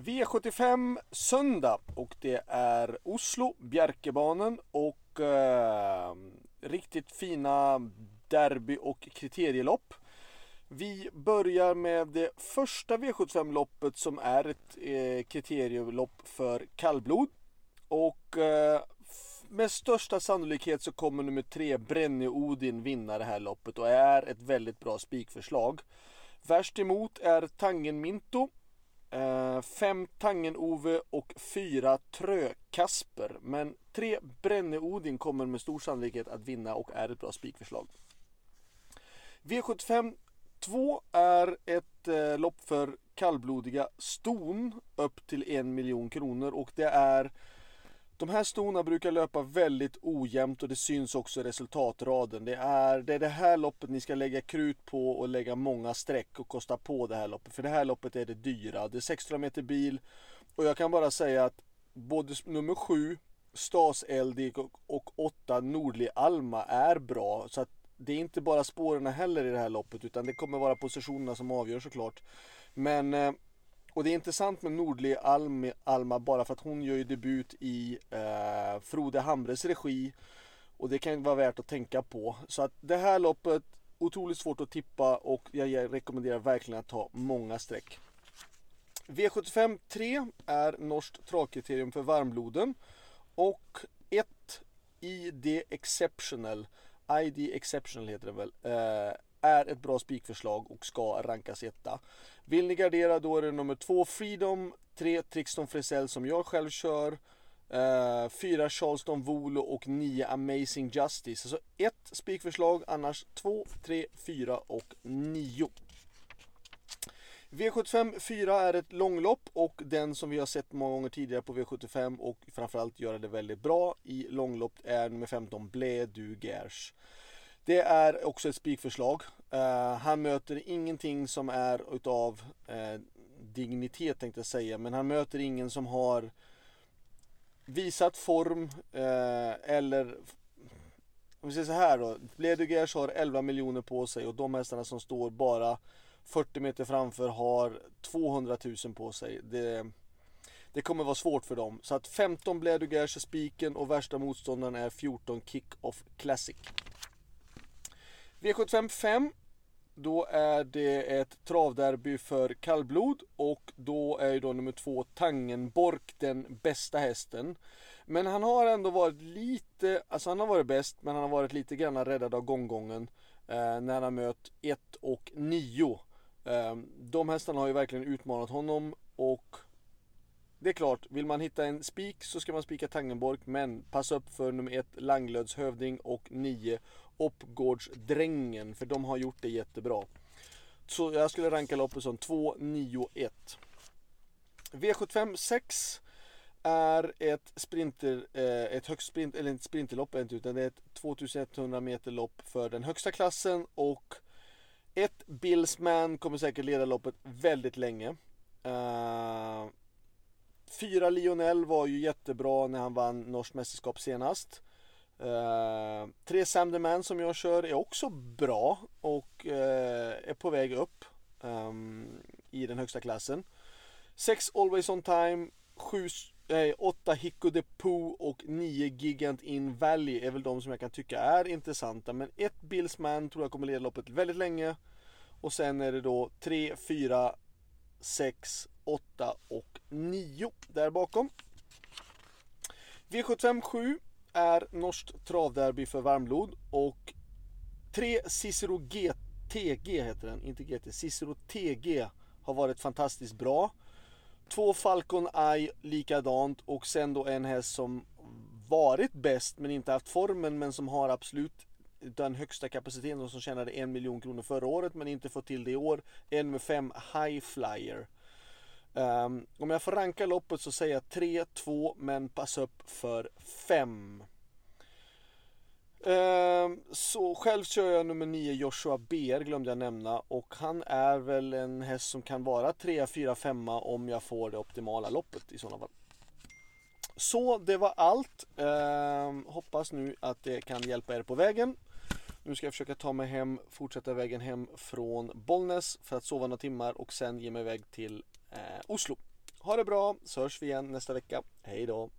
V75 söndag och det är Oslo, Bjerkebanen och eh, riktigt fina derby och kriterielopp. Vi börjar med det första V75-loppet som är ett eh, kriterielopp för kallblod. Och eh, med största sannolikhet så kommer nummer tre Brenny Odin vinna det här loppet och är ett väldigt bra spikförslag. Värst emot är Tangen Minto Eh, fem Tangen-Ove och fyra Trö-Kasper. Men tre Brenne-Odin kommer med stor sannolikhet att vinna och är ett bra spikförslag. V75 2 är ett eh, lopp för kallblodiga ston upp till en miljon kronor och det är de här stona brukar löpa väldigt ojämnt och det syns också i resultatraden. Det är, det är det här loppet ni ska lägga krut på och lägga många streck och kosta på det här loppet. För det här loppet är det dyra. Det är 600 meter bil och jag kan bara säga att både nummer 7 Stas Eldik och 8 Nordli Alma är bra. Så att det är inte bara spåren heller i det här loppet utan det kommer vara positionerna som avgör såklart. Men eh, och det är intressant med Nordli Alma bara för att hon gör ju debut i eh, Frode Hamres regi. Och det kan vara värt att tänka på. Så att det här loppet, otroligt svårt att tippa och jag rekommenderar verkligen att ta många streck. V75 3 är norskt travkriterium för varmbloden. Och 1 ID Exceptional, ID Exceptional heter det väl, eh, är ett bra spikförslag och ska rankas etta. Vill ni gardera då är det nummer två Freedom, tre Trixton Frisell som jag själv kör, uh, fyra Charleston Volo och nio Amazing Justice. Alltså ett spikförslag, annars två, tre, fyra och nio. V75 4 är ett långlopp och den som vi har sett många gånger tidigare på V75 och framförallt göra det väldigt bra i långlopp är nummer 15 Blé du Gers. Det är också ett spikförslag. Uh, han möter ingenting som är utav uh, dignitet tänkte jag säga, men han möter ingen som har visat form uh, eller om vi säger så här då. Bledugers har 11 miljoner på sig och de hästarna som står bara 40 meter framför har 200 000 på sig. Det, det kommer vara svårt för dem. Så att 15 Bledugers är spiken och värsta motståndaren är 14 Kick-Off Classic. V75 5 då är det ett travderby för kallblod och då är ju då nummer två Tangenbork den bästa hästen. Men han har ändå varit lite, alltså han har varit bäst men han har varit lite grann räddad av gånggången eh, när han har mött 1 och 9. Eh, de hästarna har ju verkligen utmanat honom och det är klart, vill man hitta en spik så ska man spika Tangenborg men passa upp för nummer 1 Langlöds hövding och 9 Oppgårdsdrängen för de har gjort det jättebra. Så jag skulle ranka loppet som 2, 9, 1. V75 6 är ett sprinter, eh, ett högst sprint, eller inte sprinterlopp utan det är ett 2100 meter lopp för den högsta klassen och ett Billsman kommer säkert leda loppet väldigt länge. Eh, fyra Lionel var ju jättebra när han vann norskt mästerskap senast. Uh, tre Sam som jag kör är också bra och eh, är på väg upp ehm, i den högsta klassen. Sex Always On Time, sju, eh, åtta Hicko de Poo och nio Gigant In Valley är väl de som jag kan tycka är intressanta. Men ett Billsman tror jag kommer leda loppet väldigt länge. Och sen är det då tre, fyra, sex, åtta och 9 där bakom. V75 7 är norskt travderby för varmblod och 3 Cicero GTG heter den, inte GT, Cicero TG har varit fantastiskt bra. Två Falcon Eye likadant och sen då en häst som varit bäst men inte haft formen men som har absolut den högsta kapaciteten och som tjänade en miljon kronor förra året men inte fått till det i år. En med fem High Flyer. Um, om jag får ranka loppet så säger jag 3-2 men pass upp för 5. Ehm, så själv kör jag nummer 9 Joshua BR glömde jag nämna och han är väl en häst som kan vara 3, 4, 5 om jag får det optimala loppet i sådana fall. Så det var allt. Ehm, hoppas nu att det kan hjälpa er på vägen. Nu ska jag försöka ta mig hem, fortsätta vägen hem från Bollnäs för att sova några timmar och sen ge mig iväg till eh, Oslo. Ha det bra så hörs vi igen nästa vecka. Hej då!